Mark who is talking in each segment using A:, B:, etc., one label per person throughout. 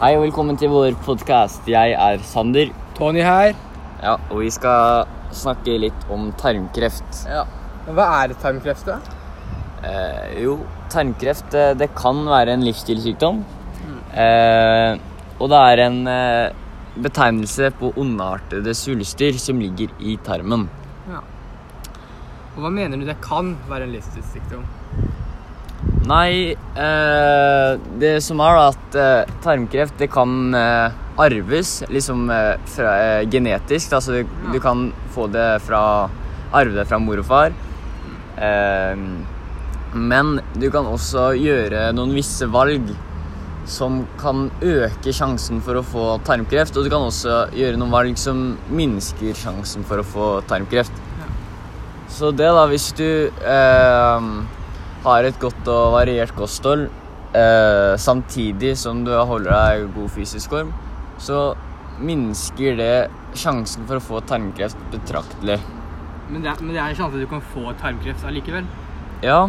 A: Hei og velkommen til vår podkast. Jeg er Sander.
B: Tony her.
A: Ja, og vi skal snakke litt om tarmkreft.
B: Ja. Men hva er tarmkreft, da?
A: Eh, jo, tarmkreft det, det kan være en livsstilssykdom. Eh, og det er en eh, betegnelse på ondartede svulster som ligger i tarmen.
B: Ja. Og hva mener du det kan være en livsstilssykdom?
A: Nei, eh, det som er da at eh, tarmkreft det kan eh, arves liksom eh, fra, eh, genetisk. så du, du kan få det fra arve det fra mor og far. Eh, men du kan også gjøre noen visse valg som kan øke sjansen for å få tarmkreft. Og du kan også gjøre noen valg som minsker sjansen for å få tarmkreft. Så det da, hvis du har et godt og variert kosthold eh, samtidig som du holder deg i god fysisk form, så minsker det sjansen for å få tarmkreft betraktelig.
B: Men det, er, men det er en sjanse du kan få tarmkreft allikevel?
A: Ja,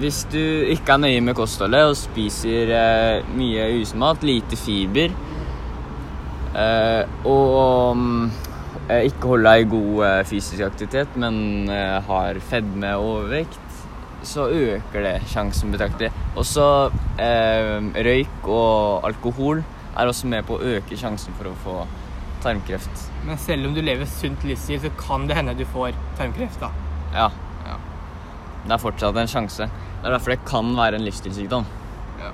A: hvis du ikke er nøye med kostholdet og spiser eh, mye usunn lite fiber, eh, og eh, ikke holder deg i god eh, fysisk aktivitet, men eh, har fedme og overvekt, så øker det sjansen betraktelig. Også eh, røyk og alkohol er også med på å øke sjansen for å få tarmkreft.
B: Men selv om du lever sunt livsstil, så kan det hende du får tarmkreft, da.
A: Ja,
B: Ja.
A: det er fortsatt en sjanse. Det er derfor det kan være en livsstilssykdom.
B: Ja.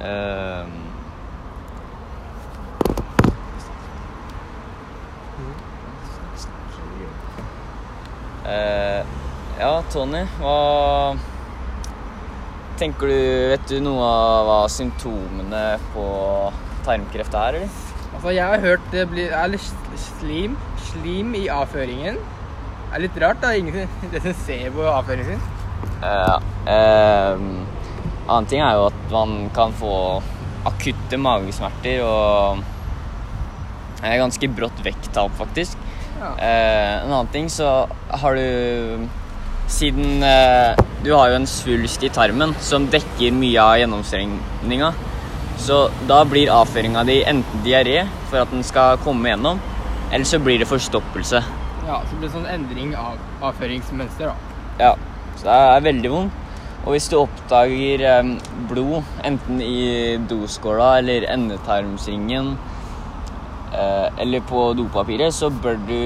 A: Eh, eh, ja, Tony, hva tenker du Vet du noe av hva symptomene på tarmkreft er, eller?
B: Altså, jeg har hørt det blir, er litt slim, slim i avføringen. Det er litt rart, da. Ingen som ser på avføringen sin.
A: Ja. Eh, annen ting er jo at man kan få akutte magesmerter og ganske brått vekttap, faktisk.
B: Ja.
A: Eh, en annen ting så har du Siden eh, du har jo en svulst i tarmen som dekker mye av gjennomstrengninga. så da blir avføringa di enten diaré for at den skal komme gjennom, eller så blir det forstoppelse.
B: ja, så blir det sånn endring av avføringsmønster, da.
A: Ja, så det er veldig vondt. Og hvis du oppdager eh, blod, enten i doskåla eller endetarmsringen eh, eller på dopapiret, så bør du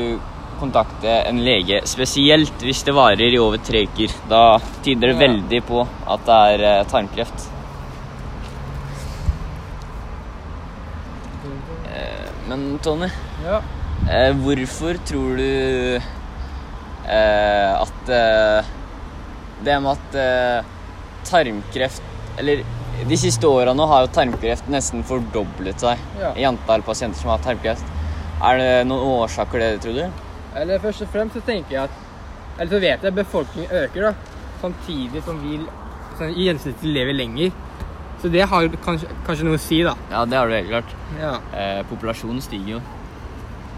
A: kontakte en lege, spesielt hvis det varer i over tre uker. Da tyder det
B: Ja.
A: veldig på at det er eh, tarmkreft. Eh, men Tony,
B: Ja.
A: Eh, hvorfor tror du eh, at Det med at tarmkreft Eller de siste åra nå har jo tarmkreft nesten fordoblet seg
B: Ja.
A: i antall pasienter som har tarmkreft. Er det noen årsaker til det, tror du?
B: Eller først og fremst så tenker jeg at Eller så vet jeg at befolkningen øker, da. Samtidig som vi sånn, i gjennomsnitt lever lenger. Så det har kanskje, kanskje noe å si, da.
A: Ja, det har du helt klart.
B: Ja.
A: Eh, populasjonen stiger jo.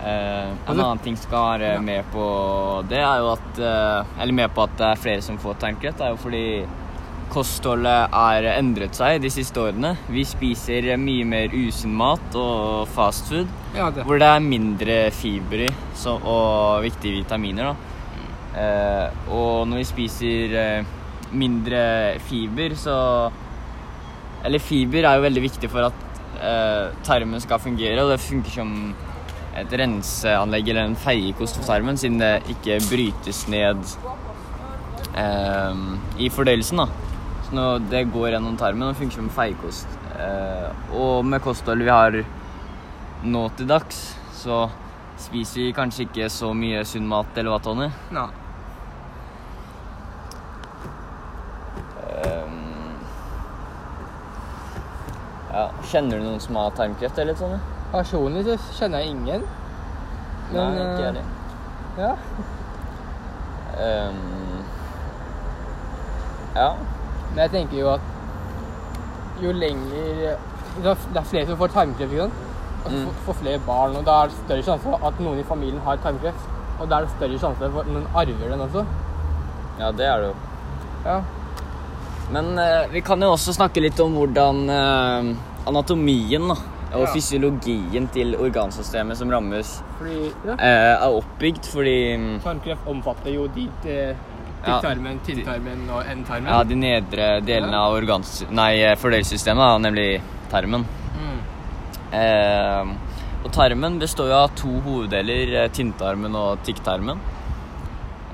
A: Eh, en
B: Altså-
A: annen ting som skal være
B: Ja.
A: med på det, er jo at eh, Eller med på at det er flere som får tarmkreft, er jo fordi kostholdet er endret seg de siste årene. Vi spiser mye mer usunn mat og fastfood,
B: ja det.
A: hvor det er mindre fiber i så, og viktige vitaminer. da. Eh, og når vi spiser eh, mindre fiber, så Eller fiber er jo veldig viktig for at eh, tarmen skal fungere, og det funker som et renseanlegg eller en feiekost for tarmen, siden det ikke brytes ned eh, i fordøyelsen. da. Så og det går gjennom tarmen og funker som feiekost. Eh, og med kostholdet vi har nå til dags, så spiser vi kanskje ikke så mye sunn mat, eller hva, Tony?
B: Ja.
A: Ehm, ja, kjenner du noen som har tarmkreft, eller, Tony?
B: Personlig så kjenner jeg ingen. Men
A: Nei, ikke jeg
B: eh,
A: heller.
B: Ja.
A: Um, ja.
B: Men jeg tenker jo at jo lenger Det er er flere som får tarmkreft, ikke sant? Og
A: Mm.
B: får- får flere barn, og da er det større sjanse for at noen i familien har tarmkreft. Og da er det større sjanse for at noen arver den også.
A: ja, det er det jo.
B: Ja.
A: Men eh, vi kan jo også snakke litt om hvordan eh, anatomien da, og
B: Ja.
A: fysiologien til organsystemet som rammes,
B: Fordi ja,
A: eh, er oppbygd. Fordi mm,
B: tarmkreft omfatter jo de
A: Ja.
B: tykktarmen, tynntarmen og endetarmen.
A: ja, de nedre delene av organs... Nei, eh, fordøyelsessystemet, nemlig tarmen.
B: Mm.
A: Eh, og tarmen består jo av to hoveddeler, eh, tynntarmen og tykktarmen.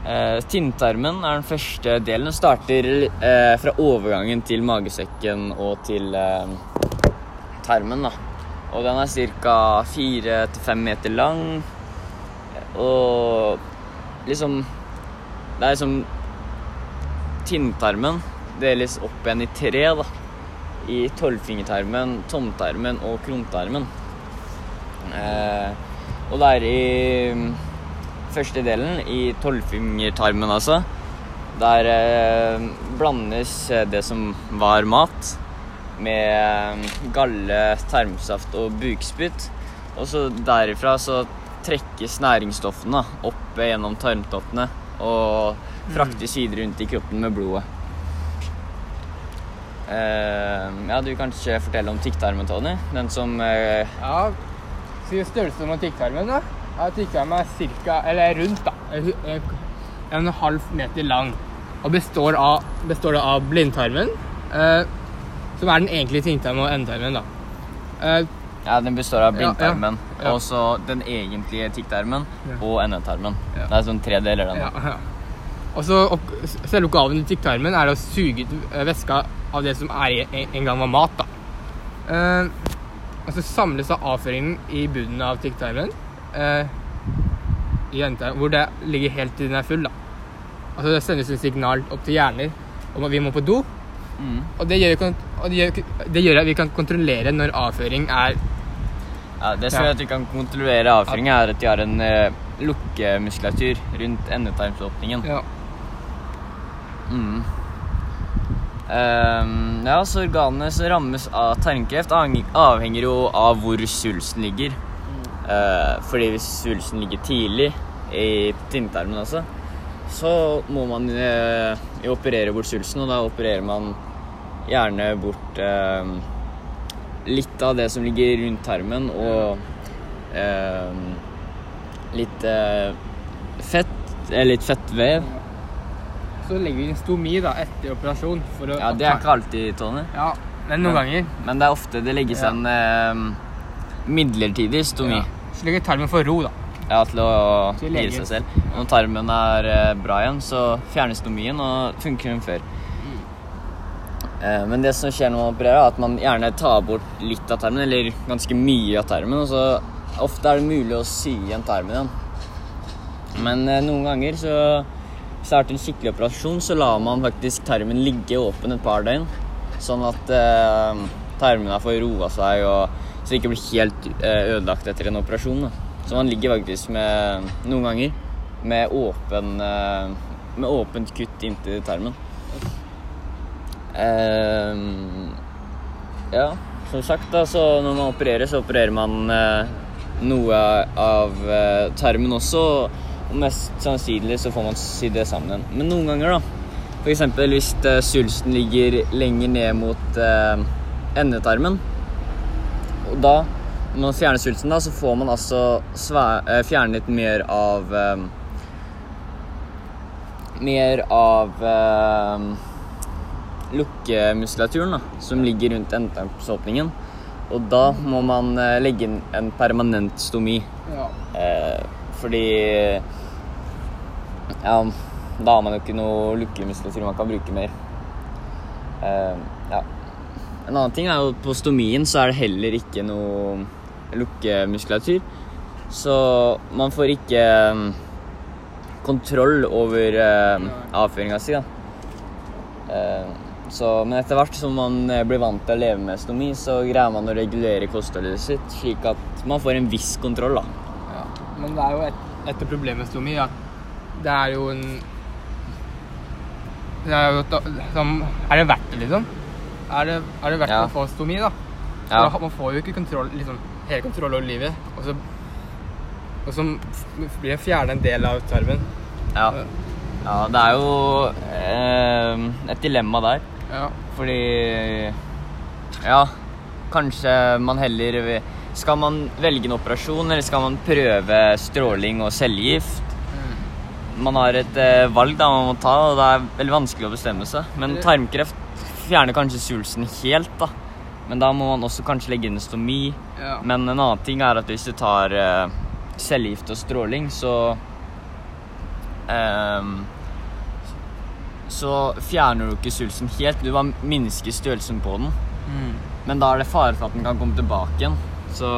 A: Eh, tynntarmen er den første delen. Den starter eh, fra overgangen til magesekken og til eh, tarmen. da. Og den er ca. fire til fem meter lang. Og liksom Det er liksom Tynntarmen deles opp igjen i tre, da i tolvfingertarmen, tomtarmen og krumtarmen. Eh, og det er i mm, første delen, i tolvfingertarmen altså, der eh, blandes eh, det som var mat, med eh, galle, tarmsaft og bukspytt. Og så derifra så trekkes næringsstoffene opp gjennom tarmtottene og frakte sider rundt i kroppen med blodet. Uh, ja, du kan ikke fortelle om tikktarmen, Tony? Den som uh,
B: Ja, si størrelsen på tikktarmen, da. Ja, tikktarmen er cirka, eller rundt da, en en halv meter lang. Og består av, består da av blindtarmen, uh, som er den egentlige tynntarmen og endetarmen da. Eh,
A: Ja, den består av
B: Ja, ja.
A: blindtarmen,
B: Ja.
A: og så den egentlige tykktarmen og endetarmen. Det er sånn tre deler, den.
B: ja, ja. Og så opp- selve oppgaven i tykktarmen er å suge ut eh, væska av det som er en- en gang var mat da. Eh, og så samles da avføringen i bunnen av tykktarmen, eh, i endetarmen, hvor det ligger helt til den er full da. Altså det sendes et signal opp til hjerner om at vi må på do,
A: Mm.
B: og det gjør, og det gjør, det gjør at vi kan kontrollere når avføring er
A: Ja, det som gjør at vi kan kontrollere avføringa, er at de har en eh, lukkemuskulatur rundt endetarmsåpningen.
B: ja,
A: Mm. Um, ja, så organene som rammes av tarmkreft, avhenger jo av hvor svulsten ligger. Eh, fordi hvis svulsten ligger tidlig i tynntarmen også, så må man uh, operere bort svulsten, og da opererer man gjerne bort eh, litt av det som ligger rundt tarmen, og eh, litt eh, fett, eller litt fettvev.
B: så legger vi inn stomi da etter operasjon for å
A: Ja, det er ikke alltid, Tony.
B: Ja, men noen
A: Men-
B: ganger
A: Men det er ofte det legges
B: Ja.
A: en eh, midlertidig stomi.
B: Ja. Slik at tarmen får ro, da.
A: Ja, til å hvile seg selv. Når tarmen er eh, bra igjen, så fjernes stomien og funker som før. Eh, men det som skjer når man opererer, er at man gjerne tar bort litt av termen, eller ganske mye av termen, og så ofte er det mulig å sy igjen termen igjen. Men eh, noen ganger så hvis det er til en skikkelig operasjon, så lar man faktisk termen ligge åpen et par døgn. Sånn at eh, tarmene får roa seg, og så det ikke blir helt eh, ødelagt etter en operasjon. Da. Så man ligger faktisk med, noen ganger med, åpen, med åpent kutt inntil tarmen. Eh, ja, som sagt, da, så når man opererer, så opererer man eh, noe av eh, tarmen også. Og mest sannsynlig så får man sydd det sammen. Men noen ganger, da, f.eks. hvis eh, svulsten ligger lenger ned mot endetarmen, og da når man fjerner svulsten, da, så får man altså fjernet mer av Mer av lukkemuskulaturen da, som ligger rundt endetarmsåpningen. Og da må man eh, legge inn en permanent stomi.
B: Ja.
A: Eh, fordi Ja, da har man jo ikke noe lukkemuskulatur man kan bruke mer. Eh, ja. En annen ting er jo på stomien så er det heller ikke noe lukkemuskulatur. Så man får ikke kontroll over eh, avføringa si, da. Eh, så, men etter hvert som man eh, blir vant til å leve med stomi, så greier man å regulere kostholdet sitt, slik at man får en viss kontroll. da.
B: ja. Men det er jo et, et problem med stomi at det er jo en Det er jo som, Er det verdt det, liksom? Er det, er det verdt
A: Ja.
B: å få stomi, da?
A: Ja.
B: For Man får jo ikke kontroll, liksom, hele kontroll over livet. Og så, og så blir det fjernet en del av tarmen.
A: Ja. ja, det er jo eh, et dilemma der.
B: Ja.
A: Fordi Ja, kanskje man heller Skal man velge en operasjon, eller skal man prøve stråling og cellegift? Man har et eh, valg da man må ta, og det er veldig vanskelig å bestemme seg. Men tarmkreft fjerner kanskje svulsten helt, da. Men da må man også kanskje legge inn stomi.
B: Ja.
A: Men en annen ting er at hvis du tar eh, cellegift og stråling, så ehm, Så fjerner du ikke svulsten helt. Du bare minsker størrelsen på den.
B: Mm.
A: Men da er det fare for at den kan komme tilbake igjen. Så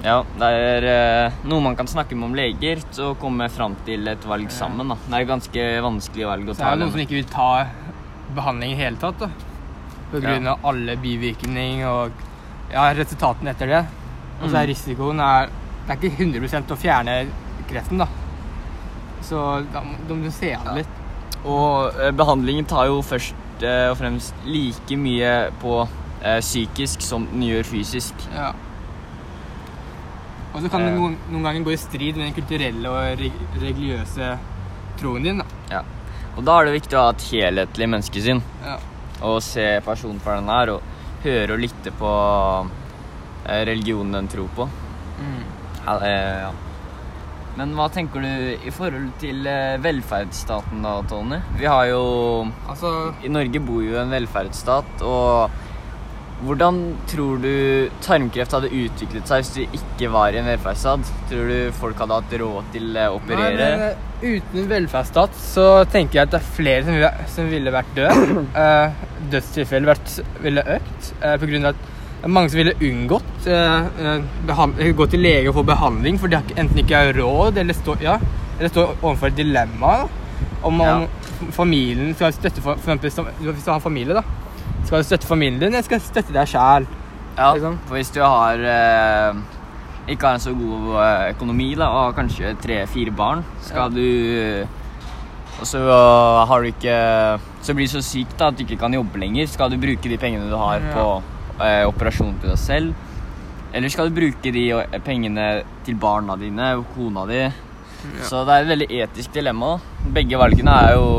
A: ja, det er eh, noe man kan snakke med om leger og komme fram til et valg sammen. da. Det er et ganske vanskelig valg å ta.
B: Så er det noen som ikke vil ta behandling i hele tatt, da. På grunn av alle bivirkninger og ja, resultatene etter det. Og så er
A: Mm.
B: risikoen er, Det er ikke 100 å fjerne kreften, da. Så da må du se an litt.
A: Og eh, behandlingen tar jo først eh, og fremst like mye på eh, psykisk som den gjør fysisk.
B: Ja. Og så kan det noen, noen ganger gå i strid med den kulturelle og reg religiøse troen din. da. Ja.
A: Og da er det viktig å ha et helhetlig menneskesyn.
B: Ja.
A: Og se personen for den er, og høre og lytte på religionen den tror på. Ja, eh, ja. Men hva tenker du i forhold til eh, velferdsstaten da, Tony? Vi har jo
B: Altså,
A: I Norge bor jo en velferdsstat, og hvordan tror du tarmkreft hadde utviklet seg hvis du ikke var i en velferdsstat? Tror du folk hadde hatt råd til eh, å operere?
B: Nei, men, eh, uten velferdsstat så tenker jeg at det er flere som ville, som ville vært døde. Uh, Dødstilfeller ville økt eh, på grunn av at mange som ville unngått uh, gå til lege og få behandling, for de har enten ikke råd eller står ja, eller står overfor et dilemma. Om, ja. familien skal støtte for, for eksempel, Hvis du har familie, da. Skal du støtte familien din, eller skal du støtte deg sjæl?
A: Ja,
B: Liksom.
A: for hvis du har eh, ikke har en så god eh, økonomi da, og kanskje tre-fire barn, skal du Og så eh, har du ikke Så blir du så syk da, at du ikke kan jobbe lenger. Skal du bruke de pengene du har
B: Ja.
A: på eh, operasjon til deg selv? Eller skal du bruke de eh, pengene til barna dine og kona di? Så det er et veldig etisk dilemma. da. Begge valgene er jo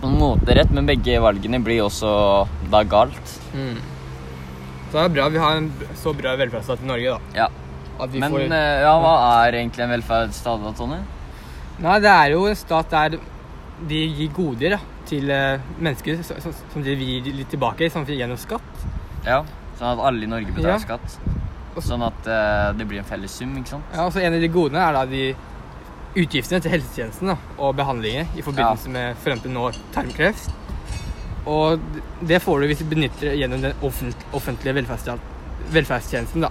A: på en måte rett, men begge valgene blir også da galt.
B: Mm. Så det er bra vi har en så bra velferdsstat i Norge, da.
A: Ja. Men
B: får
A: eh, ja, hva er egentlig en velferdsstat, da, Tony?
B: Nei, det er jo en stat der de gir goder da, til mennesker som de vil gi litt tilbake gjennom skatt.
A: Ja, Sånn at alle i Norge betaler
B: Ja.
A: skatt. Sånn at eh, det blir en felles sum, ikke sant?
B: Ja, og så En av de godene er da de utgiftene til helsetjenesten da, og behandlinger i forbindelse med for eksempel nå tarmkreft. Og det får du hvis du benytter gjennom den offent offentlige velferdstjenesten. da.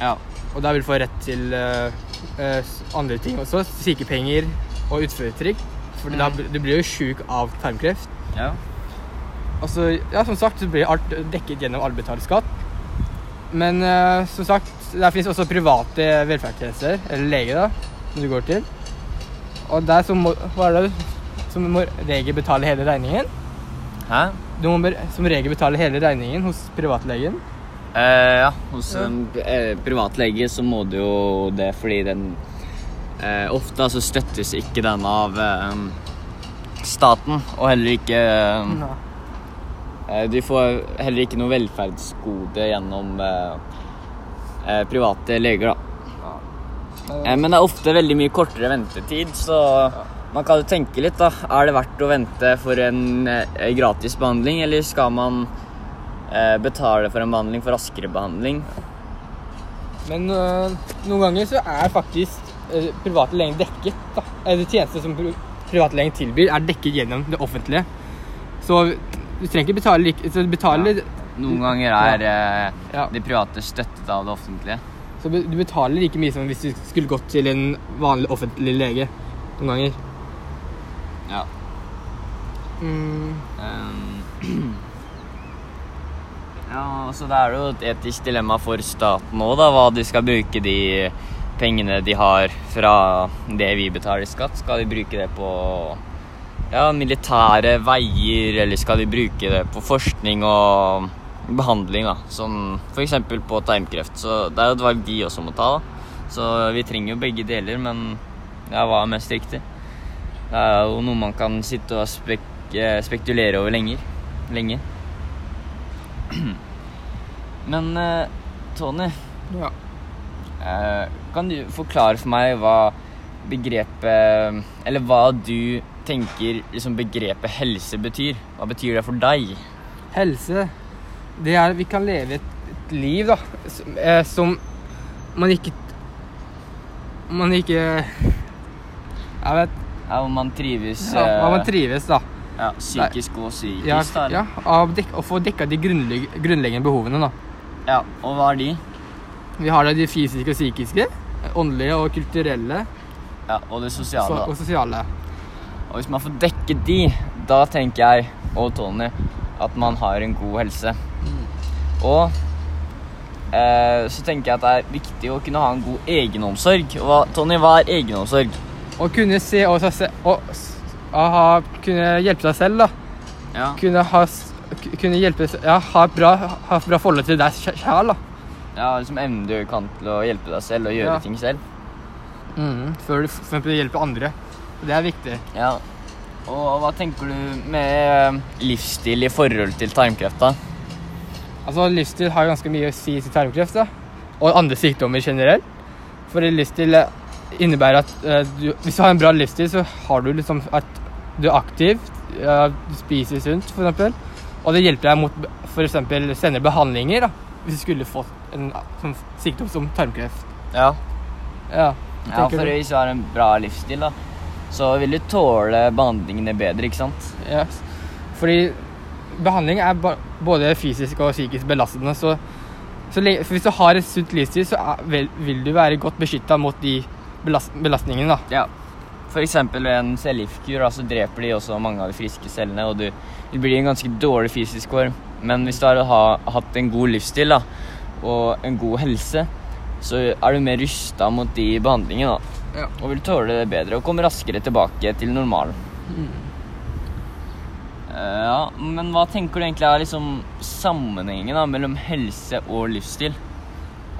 A: Ja.
B: Og da vil du få rett til eh, eh, s- andre ting også. Sykepenger og uføretrygd. For da
A: Mm.
B: bl- du blir jo sjuk av tarmkreft.
A: ja.
B: Og så, ja, som sagt, så blir alt dekket gjennom betalt. Men uh, som sagt, der finnes også private velferdstjenester, eller lege, da, som du går til. Og der så må, hva er det, som må regel betale hele regningen.
A: Hæ?
B: Du må som regel betale hele regningen hos privatlegen.
A: Eh, ja, hos en eh, privatlege så må du jo det fordi den eh, Ofte så støttes ikke den av eh, staten, og heller ikke Eh, Du får heller ikke noe velferdsgode gjennom eh, eh, private leger, da. Eh, men det er ofte veldig mye kortere ventetid, så man kan jo tenke litt, da. Er det verdt å vente for en eh, gratis behandling, eller skal man eh, betale for en behandling for raskere behandling?
B: Men noen ganger så er faktisk private leger dekket. da. Eller tjenester som pri- private leger tilbyr, er dekket gjennom det offentlige. Så du trenger ikke betale like så betaler,
A: Noen ganger er eh,
B: Ja.
A: de private støttet av det offentlige.
B: Så du betaler like mye som hvis du skulle gått til en vanlig offentlig lege. Noen ganger.
A: Ja.
B: Mm,
A: Um, ja, så det er jo et etisk dilemma for staten òg, da. Hva de skal bruke de pengene de har fra det vi betaler i skatt. Skal de bruke det på ja, militære veier, eller skal de bruke det på forskning og behandling, da. Sånn f.eks. på tarmkreft. Så det er jo et valg de også må ta, da. Så vi trenger jo begge deler, men ja, hva er mest riktig? Det er jo noe man kan sitte og spek spekulere over lenger. Lenge. Men eh, Tony,
B: Ja.
A: eh, kan du forklare for meg hva begrepet Eller hva du tenker liksom begrepet helse betyr? Hva betyr det for deg?
B: Helse, det er at Vi kan leve et, et liv, da, som, eh, som man ikke Man ikke Jeg vet
A: Ja, hvor man trives
B: ja, om man
A: eh,
B: trives, da.
A: ja, psykisk og psykisk?
B: Ja,
A: da,
B: ja av dek, Å få dekka de grunnlegg, grunnleggende behovene, da.
A: ja. Og hva er de?
B: Vi har da de fysiske og psykiske. Åndelige og kulturelle.
A: Ja, Og det sosiale.
B: så, og sosiale.
A: Og hvis man får dekket de, da tenker jeg, og Tony, at man har en god helse. Og eh, så tenker jeg at det er viktig å kunne ha en god egenomsorg. Og hva, Tony, hva er egenomsorg?
B: Å kunne se og, og, å ha, kunne hjelpe seg selv, da.
A: Ja.
B: Kunne ha, kunne hjelpe, ja, ha, et bra, ha et bra forhold til deg sjæl, da.
A: ja liksom evnen du kan til å hjelpe deg selv og gjøre
B: Ja.
A: ting selv.
B: Mm, før du for eksempel hjelper andre. Det er viktig.
A: Ja. Og hva tenker du med livsstil i forhold til tarmkreft, da?
B: Altså, Livsstil har ganske mye å si til tarmkreft da. og andre sykdommer generelt. For livsstil eh, innebærer at uh, du, hvis du har en bra livsstil, så har du liksom at du er aktiv, uh, du spiser sunt f.eks. Og det hjelper deg mot f.eks. senere behandlinger da, hvis du skulle fått en sånn sykdom som tarmkreft.
A: Ja.
B: Ja,
A: ja for
B: du?
A: hvis du har en bra livsstil, da, så vil du tåle behandlingene bedre, ikke sant?
B: ja. Fordi behandling er både fysisk og psykisk belastende. Så, så hvis du har et sunt livsstil, så er, vil, vil du være godt beskytta mot de belast belastningene. da.
A: Ja. Eksempel ved en cellegiftkur, så dreper de også mange av de friske cellene, og du, du blir i en ganske dårlig fysisk form. Men hvis du har ha, hatt en god livsstil da, og en god helse, så er du mer rusta mot de behandlingene. da.
B: Ja.
A: Og vil tåle det bedre og komme raskere tilbake til normalen. Eh, ja, men hva tenker du egentlig er liksom sammenhengen da, mellom helse og livsstil?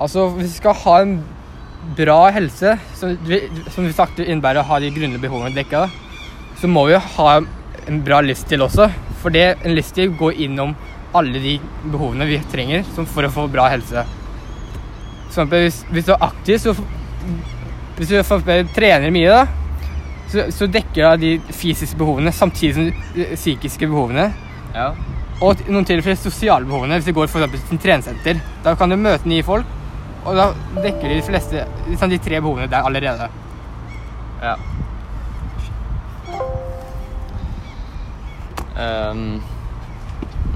B: Altså, hvis vi skal ha en bra helse, som vi, som vi sagt innebærer å ha de grunnleggende behovene dekka, så må vi ha en bra livsstil også. For det, en livsstil går innom alle de behovene vi trenger som for å få bra helse. For eksempel, hvis, hvis du er aktiv, så Hvis du trener mye, da, så, så dekker du de fysiske behovene samtidig som de eh, psykiske behovene.
A: Ja.
B: Og noen tilfeller sosiale behovene. Hvis du går for eksempel til et treningssenter, da kan du møte nye folk, og da dekker de fleste liksom de tre behovene der allerede.
A: Ja. Um,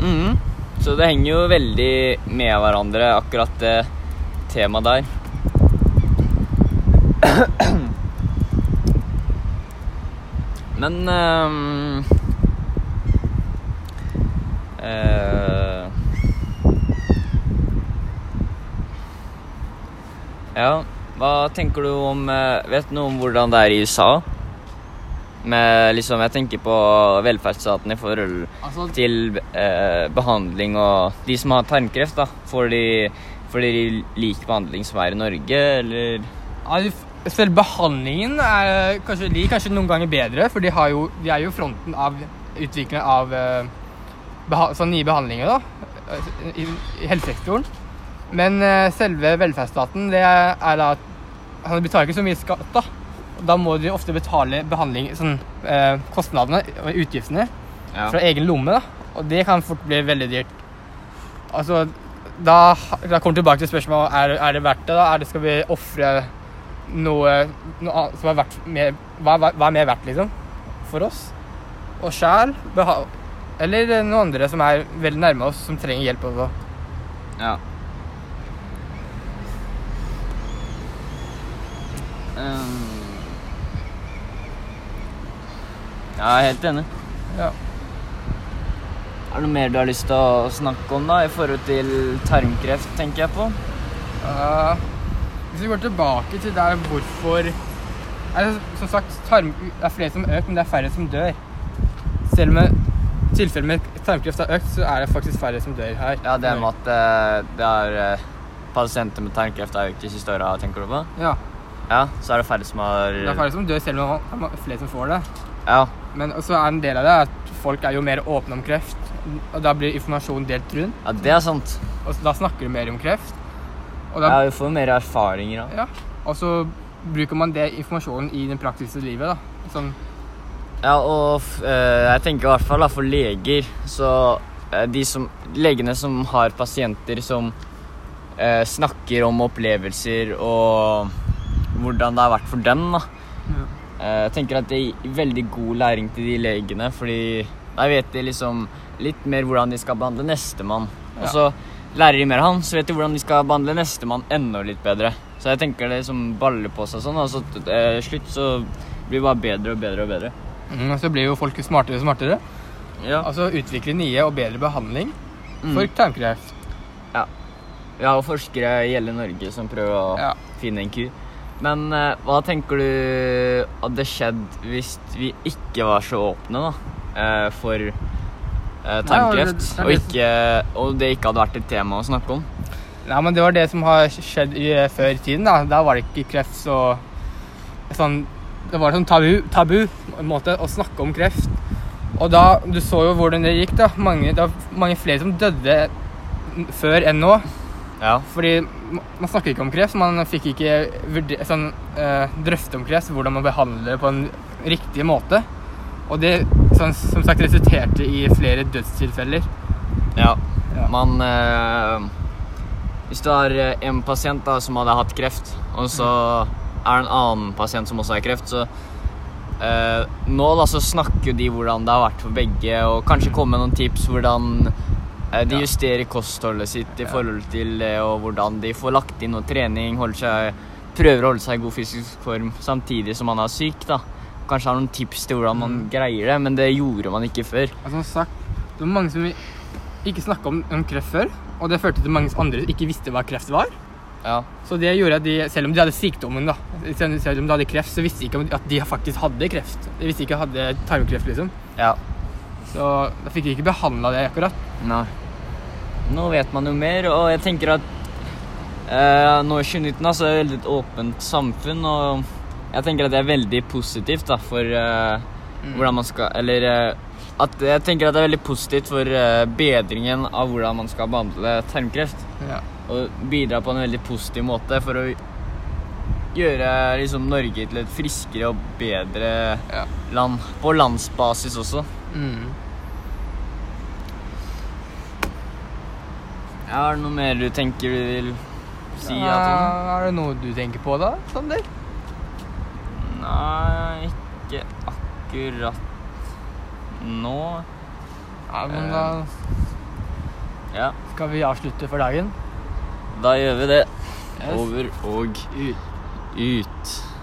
A: mm, Så det henger jo veldig med hverandre, akkurat det temaet der. Men um, uh, Ja, hva tenker du om eh, Vet du noe om hvordan det er i USA? Med liksom Jeg tenker på velferdsstaten i forhold
B: Altså,
A: til eh, behandling og De som har tarmkreft, da. Får de, får de lik behandling som er i Norge, eller
B: selv behandlingen er kanskje, er kanskje noen ganger bedre, for de, har jo, de er jo fronten av utviklingen av eh, beha sånn nye behandlinger da, i, i helsesektoren. Men eh, selve velferdsstaten, det er da han betaler ikke så mye skatt, da. Da må de ofte betale behandling, sånn, eh, kostnadene og utgiftene
A: Ja.
B: fra egen lomme, da. Og det kan fort bli veldig dyrt. Altså, da, da kommer tilbake til spørsmålet er, er det verdt det. da? Er det, skal vi ofre noe, noe som er verdt mer, hva, hva, hva er mer verdt, liksom? For oss? Og sjæl? Eller noen andre som er veldig nærme oss, som trenger hjelp også.
A: Ja. Um. Ja, jeg er helt enig.
B: Ja.
A: Er det noe mer du har lyst til å snakke om da, i forhold til tarmkreft, tenker jeg på?
B: Uh, hvis vi går tilbake til der hvorfor er det, Som sagt, tarm, det er flere som har økt, men det er færre som dør. Selv om tilfellet med tarmkreft har økt, så er det faktisk færre som dør her.
A: Ja, det med at eh, det er eh, pasienter med tarmkreft har økt de siste åra, tenker du på?
B: Ja,
A: Ja, så er det færre som har
B: det er færre som dør, selv om det er flere som får det.
A: Ja.
B: Men også er en del av det at folk er jo mer åpne om kreft. Og da blir informasjonen delt rundt.
A: Ja, det er sant.
B: Og da snakker du mer om kreft. Og,
A: Ja,
B: da,
A: vi får mer erfaringer da.
B: ja. og så bruker man det informasjonen i det praktiske livet. da. Sånn,
A: Ja, og eh, jeg tenker i hvert fall da, for leger, så eh, de som, legene som har pasienter som eh, snakker om opplevelser og hvordan det har vært for dem, da. Jeg tenker at det gir veldig god læring til de legene, fordi da vet de liksom litt mer hvordan de skal behandle nestemann. Og så lærer de mer av han, så vet de hvordan de skal behandle nestemann enda litt bedre. Så jeg tenker det som baller på seg sånn, og så til eh, slutt så blir det bare bedre og bedre og bedre.
B: mm, og så blir jo folk smartere og smartere.
A: Ja.
B: Altså utvikle nye og bedre behandling
A: Mm.
B: for tarmkreft.
A: Vi har forskere i hele Norge som prøver å
B: Ja.
A: finne en kur. Men eh, hva tenker du hadde skjedd hvis vi ikke var så åpne da, eh, for tarmkreft,
B: det- det er
A: og, ikke, og det ikke hadde vært et tema å snakke om?
B: Nei, men det var det som har skjedd i, før i tiden. Da Da var det ikke kreft så sånn, Det var sånn tabu, tabu måte, å snakke om kreft. Og da Du så jo hvordan det gikk. da Mange, det var mange flere som døde før enn nå.
A: Ja.
B: Fordi man snakker ikke om kreft. Man fikk ikke vurder- sånn, eh, drøfte om kreft, hvordan man behandler det på en riktig måte. Og det som, som sagt resulterte i flere dødstilfeller.
A: ja.
B: Ja.
A: Man eh, Hvis du har eh, en pasient da, som hadde hatt kreft, og så er det en annen pasient som også har kreft, så eh, Nå da så snakker de hvordan det har vært for begge, og kanskje komme med noen tips hvordan eh, de justerer kostholdet sitt i forhold til det, og hvordan de får lagt inn noe trening, seg, prøver å holde seg i god fysisk form samtidig som man er syk. da. Kanskje har noen tips til hvordan man
B: Mm.
A: greier det, men det gjorde man ikke før.
B: Altså, som sagt, det var mange som ikke snakka om, om kreft før, og det førte til mange andre ikke visste hva kreft var.
A: Ja.
B: Så det gjorde at de, selv om de hadde sykdommen, da, selv selv om de hadde kreft, så visste de ikke at de faktisk hadde kreft. De visste ikke at de hadde tarmkreft, liksom.
A: ja.
B: Så da fikk de ikke behandla det akkurat.
A: Nei. Nå vet man jo mer, og jeg tenker at eh, nå i 2019 altså, er det et veldig åpent samfunn, og jeg tenker at det er veldig positivt da, for eh, hvordan man skal Eller uh, at jeg tenker at det er veldig positivt for uh, bedringen av hvordan man skal behandle tarmkreft.
B: Ja.
A: Og bidra på en veldig positiv måte for å gjøre liksom, Norge til et friskere og bedre
B: Ja.
A: land. På landsbasis også.
B: Mm.
A: Ja, er det noe mer du tenker du vil si?
B: ja, er det noe du tenker på, da, Sander?
A: Nei, ikke akkurat nå.
B: Ja, men
A: Eh.
B: da
A: Ja,
B: skal vi avslutte for dagen.
A: da gjør vi det.
B: Yes.
A: Over og
B: Ut.
A: ut.